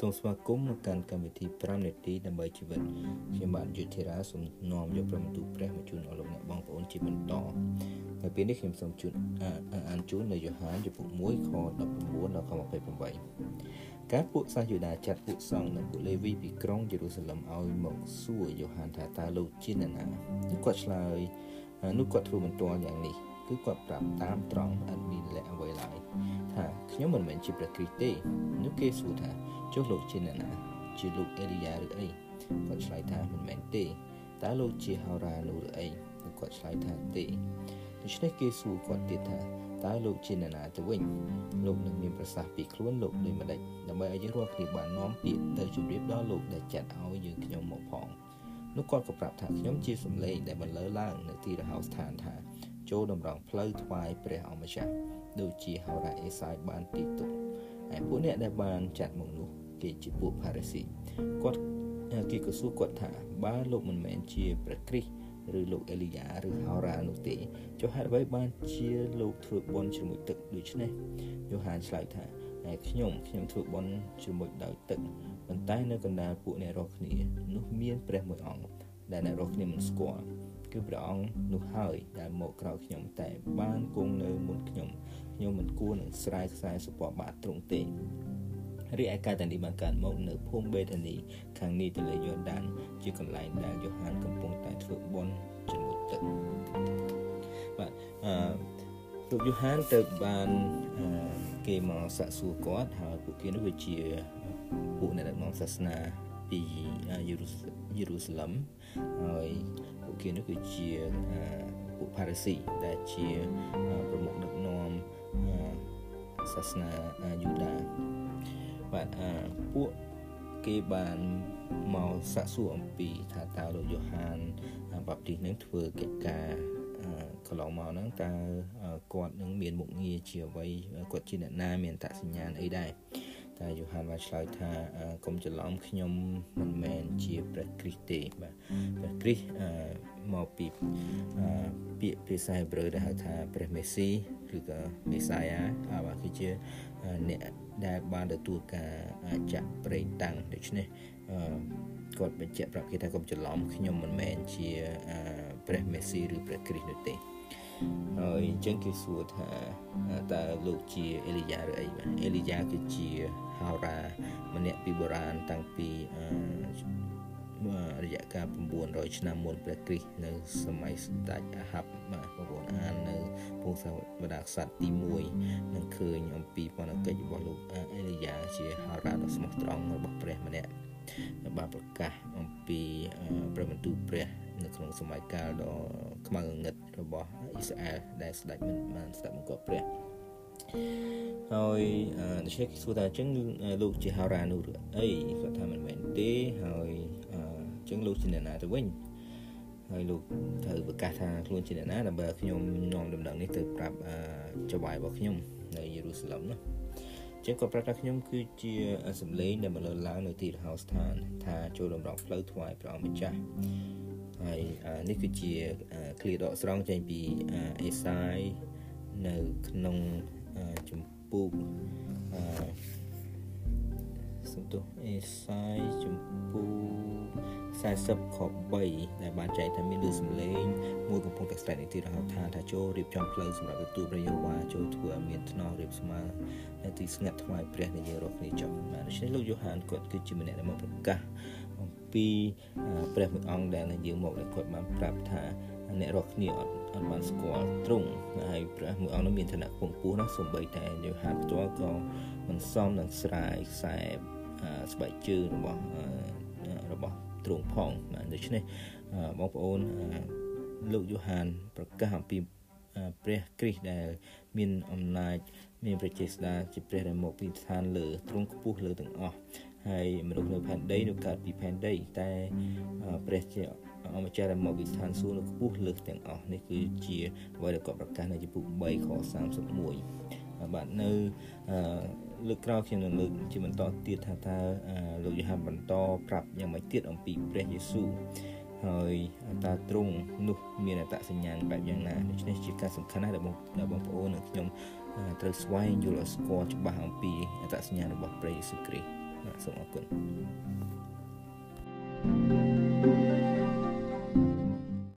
សូមស្វាគមន៍មកកាន់កម្មវិធី5នាទីដើម្បីជីវិតខ្ញុំបាទយុធិរាសូមនាំយកប្រមទូព្រះមកជូនអស់លោកអ្នកបងប្អូនជាបន្តនៅពេលនេះខ្ញុំសូមជូនអានជូននៅយ៉ូហានជំពូក1ខ19ដល់ខ28ការពួកសាសយូដាចាត់ពួកសង្ឃនិងពួកលេវីពីក្រុងយេរូសាឡឹមឲ្យមកសួរយ៉ូហានថាតើលោកជាអ្នកណាគាត់ឆ្លើយនោះគាត់ធ្វើបន្ទាល់យ៉ាងនេះ គឺគាត់ប្រាប់តាមត្រង់អត់មានលក្ខអ្វីឡើយថាខ្ញុំមិនមែនជាព្រះគ្រីស្ទទេនោះគេសួរថាចុះលោកជាអ្នកណាជាលោកអេលីយ៉ាឬអីគាត់ឆ្លើយថាមិនមែនទេតើលោកជាហោរានោះឬអីគាត់ឆ្លើយថាទេដូច្នេះគេសួរគាត់ទៀតថាតើលោកជាអ្នកណាទៅវិញលោកនឹងមានប្រសាសន៍ពីខ្លួនលោកដូចម្ដេចដើម្បីឲ្យយើងរាល់គ្នាបាននាំពាក្យទៅជម្រាបដល់លោកដែលចាត់ឲ្យយើងខ្ញុំមកផងនោះគាត់ក៏ប្រាប់ថាខ្ញុំជាសំឡេងដែលបន្លឺឡើងនៅទីរហោស្ថានថា ចូលតម្រង់ផ្លូវថ្វាយព្រះអម្ចាស់ដូចជាហោរាអេសាយបានទីទុកហើយពួកអ្នកដែលបានចាត់មកនោះគេជាពួកផារីស៊ីគាត់គេក៏សួរគាត់ថាបើលោកមិនមែនជាព្រះគ្រីស្ទឬលោកអេលីយ៉ាឬហោរ៉ានោះទេចុះហេតុអ្វីបានជាលោកធ្វើបន់ជាមួយទឹកដូច្នេះយូហានឆ្លើយថាតែខ្ញុំខ្ញុំធ្វើបន់ជាមួយដោយទឹកប៉ុន្តែនៅកណ្ដាលពួកអ្នករស់គ្នានោះមានព្រះមួយអង្គដែលអ្នករស់គ្នាមិនស្គាល់ គឺព្រះអង្គនោះហើយដែលមកក្រោយខ្ញុំតែបានគង់នៅមុនខ្ញុំខ្ញុំមិនគួរនឹងស្រែកខ្សែសពបាតទ្រង់ទេរីឯកាតានីបានកើតមកនៅភូមិបេតានីខាងនេះទន្លេយូដាន ជាកន្លែងដែលយ៉ូហានកំពុងតែធ្វើបុណ្យជាមួយទឹកបាទអឺលោកយ៉ូហានទៅបានគេមកសាក់សួរគាត់ហើយពួកគេនោះវាជាពួកអ្នកដឹកនាំសាសនាពីយេរូសាឡឹមហើយពួក គេនោះគឺជាពួកផារីស៊ីដែលជាប្រមុខដឹកនាំសាសនាយូដាបាទពួកគេបានមកសាកសួរអំពីថាតើលោកយ៉ូហានបាប់ទីសនឹងធ្វើកិច្ចការកន្លងមកហ្នឹងតើគាត់នឹងមានមុខងារជាអ្វីគាត់ជាអ្នកណាមានតសញ្ញាណអីដែរ តែយូហានបានឆ្លើយថាកុំច្រឡំខ្ញុំមិនមែនជាព្រះគ្រីស្ទទេបាទព្រះគ្រីស្ទមកពីពាក្យភាសាហេប្រឺដែលហៅថាព្រះមេស៊ីឬក៏មេសាយ៉ាបាទគឺជាអ្នកដែលបានទទួលការចាក់ប្រេងតាំងដូច្នេះគាត់បញ្ជាក់ប្រាប់គេថាកុំច្រឡំខ្ញុំមិនមែនជាព្រះមេស៊ីឬព្រះគ្រីស្ទនោះទេ ហើយអញ្ចឹងគេសួរថាតើលោកជាអេលីយ៉ាឬអីបាទអេលីយ៉ាគឺជាហោរាម្នាក់ពីបុរាណតាំងពីរយៈកាល900ឆ្នាំមុនព្រះគ្រីស្ទនៅសម័យស្ដេចអាហាប់បាទបងប្អូនអាននៅពងសាវតាក្សត្រទី1នឹងឃើញអំពីបណ្ឌកិច្ចរបស់លោកអេលីយ៉ាជាហោរាដ៏ស្មោះត្រង់របស់ព្រះម្នាក់បានប្រកាសអំពីព្រះបន្ទូលព្រះ នៅក្នុងសម័យកាលដ៏ខ្មៅងងឹតរបស់អ៊ីស្រាអែលដែលស្ដេចមិនបានស្ដាប់បង្គាប់ព្រះហើយដូច្នេះគេសួរថាអញ្ចឹងលោកជាហោរានោះឬអីគាត់ថាមិនមែនទេហើយអញ្ចឹងលោកជាអ្នកណាទៅវិញហើយលោកត្រូវប្រកាសថាខ្លួនជាអ្នកណាដើម្បីឲ្យខ្ញុំនាំដំណឹងនេះទៅប្រាប់ចៅហ្វាយរបស់ខ្ញុំនៅយេរូសាឡឹមណាចឹងគាត់ប្រាប់ថាខ្ញុំគឺជាសម្លេងដែលមកលើឡើងនៅទីរហោស្ថាន ថាចូលដំណងផ្លូវថ្វាយព្រះអង្គម្ចាស់ ហើយនេះគឺជាឃ្លាដកស្រង់ចេញពីអេសាយនៅក្នុងចម្ពោះសំទោសអេសាយចម្ពោះ40ខ3ដែលបានចែកថាមានលើសំឡេងមួយកំពុងតែស្រែកនៅទីរហោឋានថាចូលរៀបចំផ្លូវសម្រាប់ទទួលព្រះយេហូវ៉ាចូលធ្វើឲ្យមានថ្នោរៀបស្មើនៅទីស្ងាត់ថ្វាយព្រះនៃយើងរាល់គ្នាចុះបាទដូច្នេះលោកយូហានគាត់គឺជាម្នាក់ដែលមកប្រកាសអំ ពីព្រះមួយអង្គដែលយើងមកដែលគាត់បានប្រាប់ថាអ្នករាល់គ្នាអត់អត់បានស្គាល់ទ្រង់ហើយព្រះមួយអង្គនោះមានឋានៈខ្ពង់ខ្ពស់ណាស់សូម្បីតែយូហានផ្ទាល់ក៏មិនសមនឹងស្រាយខ្សែស្បែកជើងរបស់របស់ទ្រង់ផងបាទដូច្នេះបងប្អូនលោកយូហានប្រកាសអំពីព្រះគ្រីស្ទដែល មានអំណាចមានប្រជាស្ដាជាព្រះដែលមកពីឋានលើទ្រង់ខ្ពស់លើទាំងអស់ ហើយមនុស្សនៅផែនដីនោះកើតពីផែនដីតែព្រះជាអម្ចាស់ដែលមកពីស្ថានសួគ៌នៅខ្ពស់លើសទាំងអស់នេះគឺជាអ្វីដែលគាត់ប្រកាសនៅចំពុក3ខ31បាទនៅលើកក្រោយខ្ញុំនឹងលើកជាបន្តទៀតថាតើលោកយូហានបន្តប្រាប់យ៉ាងម៉េចទៀតអំពីព្រះយេស៊ូវហើយតើទ្រង់នោះមានអត្តសញ្ញាណបែបយ៉ាងណាដូច្នេះជាការសំខាន់ណាស់ដែលបងប្អូននិងខ្ញុំត្រូវស្វែងយល់ឲ្យស្គាល់ច្បាស់អំពីអត្តសញ្ញាណរបស់ព្រះយេស៊ូវគ្រីស្ទ បាទសូមអរគុណ